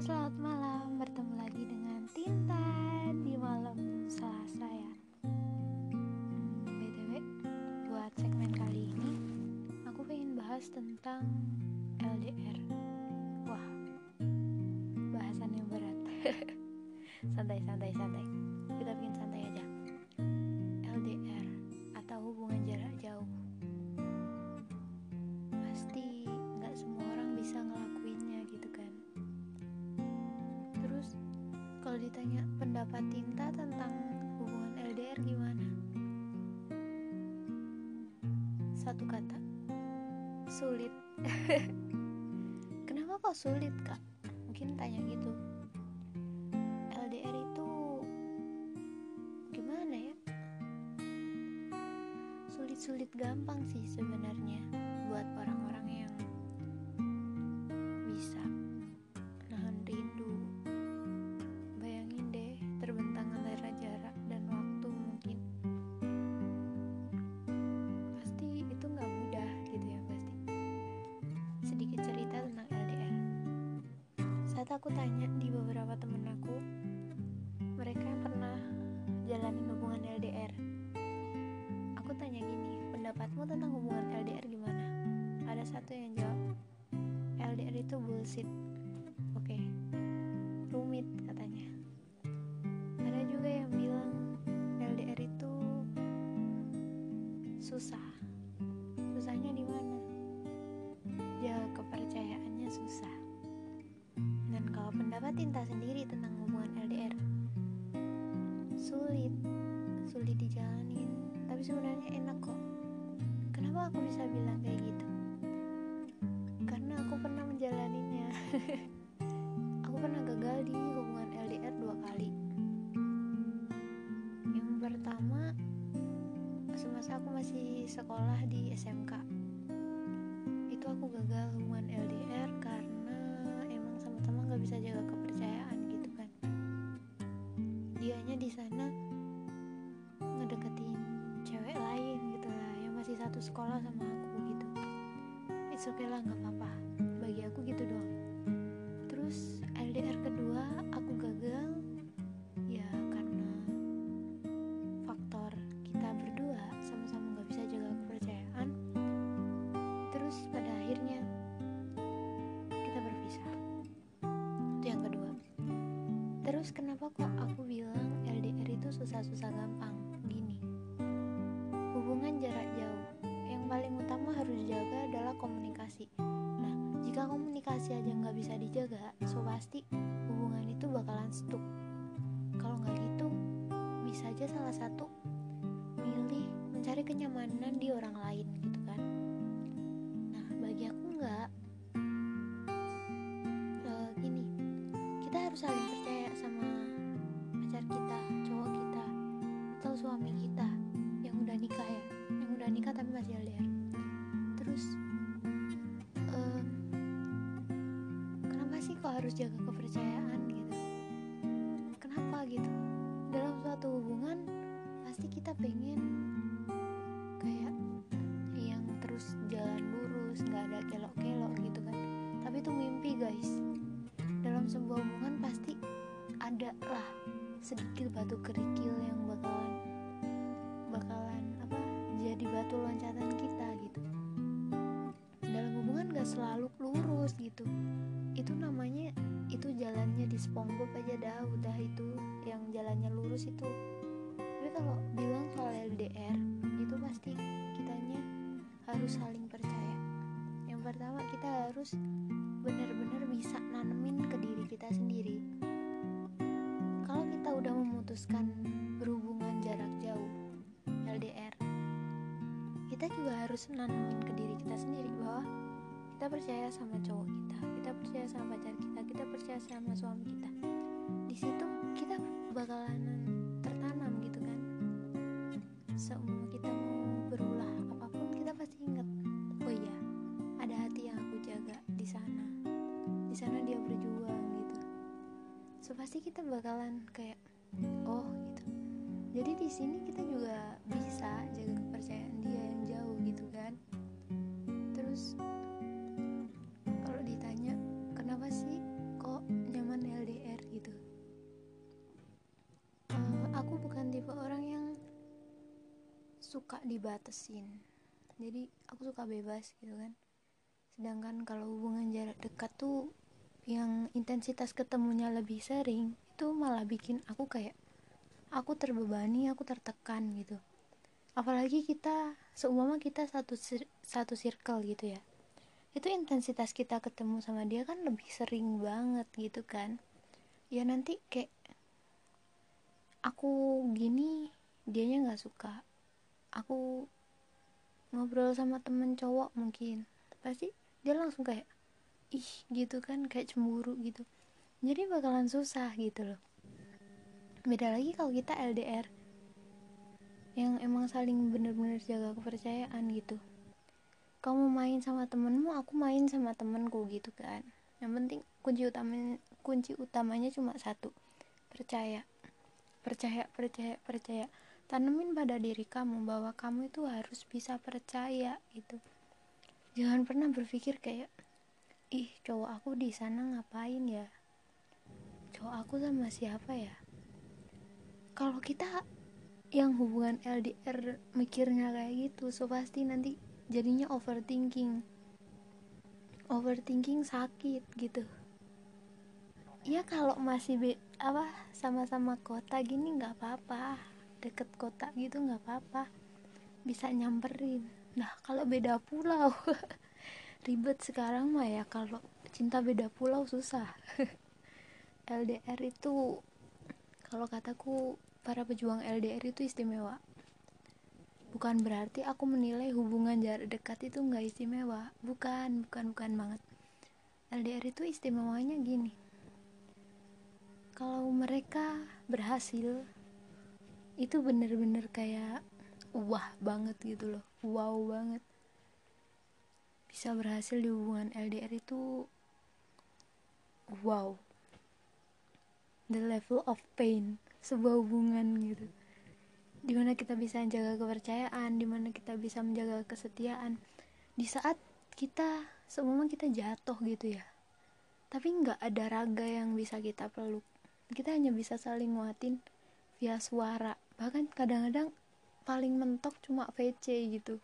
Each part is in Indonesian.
selamat malam. Bertemu lagi dengan Tinta di malam Selasa ya. BTW, buat segmen kali ini, aku pengen bahas tentang LDR. Wah, bahasan yang berat. santai, santai, santai. Kita bikin santai aja. Kalau ditanya pendapat Tinta tentang hubungan LDR gimana? Satu kata, sulit. Kenapa kok sulit kak? Mungkin tanya gitu. LDR itu gimana ya? Sulit-sulit gampang sih sebenarnya buat orang-orang yang aku tanya di beberapa temen aku mereka yang pernah jalanin hubungan LDR aku tanya gini pendapatmu tentang hubungan LDR gimana? Ada satu yang jawab LDR itu bullshit Tinta sendiri tentang hubungan LDR sulit sulit dijalanin tapi sebenarnya enak kok. Kenapa aku bisa bilang kayak gitu? Karena aku pernah menjalaninya. Aku pernah gagal di hubungan LDR dua kali. Yang pertama semasa aku masih sekolah di SMK sekolah sama aku gitu. It's okay lah nggak apa-apa. Bagi aku gitu doang. Terus LDR kedua aku gagal. Ya karena faktor kita berdua sama-sama nggak bisa jaga kepercayaan. Terus pada akhirnya kita berpisah. Itu yang kedua. Terus kenapa kok aku bilang LDR itu susah-susah gampang? Gini. Hubungan jarak jauh paling utama harus dijaga adalah komunikasi. Nah jika komunikasi aja nggak bisa dijaga so pasti hubungan itu bakalan stuck. Kalau nggak gitu bisa aja salah satu milih mencari kenyamanan di orang lain gitu kan. Nah bagi aku nggak harus jaga kepercayaan gitu. Kenapa gitu? Dalam suatu hubungan pasti kita pengen kayak yang terus jalan lurus nggak ada kelok-kelok gitu kan. Tapi itu mimpi guys. Dalam sebuah hubungan pasti ada lah sedikit batu kerikil yang bakalan bakalan apa jadi batu loncatan kita gitu dalam hubungan gak selalu lurus gitu. Itu namanya itu jalannya di SpongeBob aja dah udah itu yang jalannya lurus itu. Tapi kalau bilang soal LDR itu pasti kitanya harus saling percaya. Yang pertama kita harus benar-benar bisa nanemin ke diri kita sendiri. Kalau kita udah memutuskan berhubungan jarak jauh LDR kita juga harus nanemin ke diri kita sendiri bahwa kita percaya sama cowok kita kita percaya sama pacar kita kita percaya sama suami kita. Di situ kita bakalan tertanam gitu kan. Seumpama kita mau berulah apa pun kita pasti ingat oh iya ada hati yang aku jaga di sana. Di sana dia berjuang gitu. So pasti kita bakalan kayak oh gitu. Jadi di sini kita juga bisa jaga kepercayaan dia yang jauh gitu kan. Terus suka dibatesin jadi aku suka bebas gitu kan. Sedangkan kalau hubungan jarak dekat tuh yang intensitas ketemunya lebih sering itu malah bikin aku kayak aku terbebani aku tertekan gitu. Apalagi kita seumpama kita satu satu circle gitu ya. Itu intensitas kita ketemu sama dia kan lebih sering banget gitu kan. Ya nanti kayak aku gini dianya nggak suka aku ngobrol sama temen cowok mungkin pasti dia langsung kayak ih gitu kan kayak cemburu gitu. Jadi bakalan susah gitu loh. Beda lagi kalau kita LDR yang emang saling bener-bener jaga kepercayaan gitu. Kamu main sama temenmu aku main sama temenku gitu kan. Yang penting kunci utamanya kunci utamanya cuma satu percaya. Percaya percaya percaya tanemin pada diri kamu bahwa kamu itu harus bisa percaya gitu. Jangan pernah berpikir kayak ih cowok aku di sana ngapain ya? Cowok aku sama siapa ya? Kalau kita yang hubungan LDR mikirnya kayak gitu so pasti nanti jadinya overthinking. Overthinking sakit gitu. Ya kalau masih be apa sama-sama kota gini nggak apa-apa deket kota gitu nggak apa-apa. Bisa nyamperin. Nah kalau beda pulau ribet sekarang mah ya. Kalau cinta beda pulau susah. LDR itu kalau kataku para pejuang LDR itu istimewa. Bukan berarti aku menilai hubungan jarak dekat itu nggak istimewa. Bukan bukan bukan banget. LDR itu istimewanya gini. Kalau mereka berhasil itu bener-bener kayak wah banget gitu loh. Wow banget. Bisa berhasil di hubungan LDR itu wow. The level of pain sebuah hubungan gitu. Di mana kita bisa menjaga kepercayaan di mana kita bisa menjaga kesetiaan. Di saat kita semua kita jatuh gitu ya. Tapi nggak ada raga yang bisa kita peluk. Kita hanya bisa saling nguatin via suara bahkan kadang-kadang paling mentok cuma VC gitu.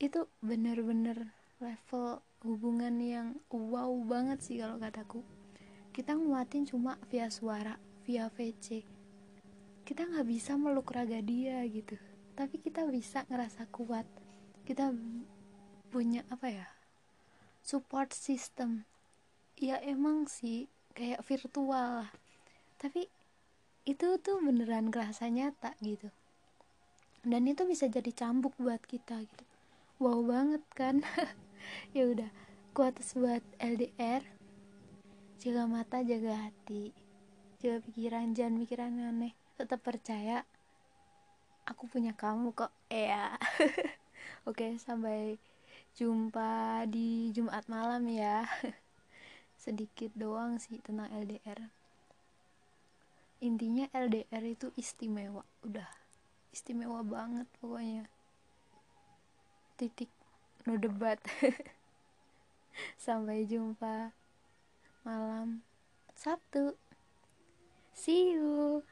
Itu bener-bener level hubungan yang wow banget sih kalau kataku. Kita nguatin cuma via suara via VC kita nggak bisa meluk raga dia gitu. Tapi kita bisa ngerasa kuat. Kita punya apa ya support system. Ya emang sih kayak virtual lah. Tapi itu tuh beneran kerasa nyata gitu. Dan itu bisa jadi cambuk buat kita gitu. Wow banget kan? Ya udah kuat buat LDR jaga mata jaga hati. Jaga pikiran jangan pikiran aneh. Tetap percaya aku punya kamu kok. Ya oke sampai jumpa di Jumat malam ya. Sedikit doang sih tentang LDR intinya LDR itu istimewa udah istimewa banget pokoknya. Titik no debat. Sampai jumpa malam Sabtu. See you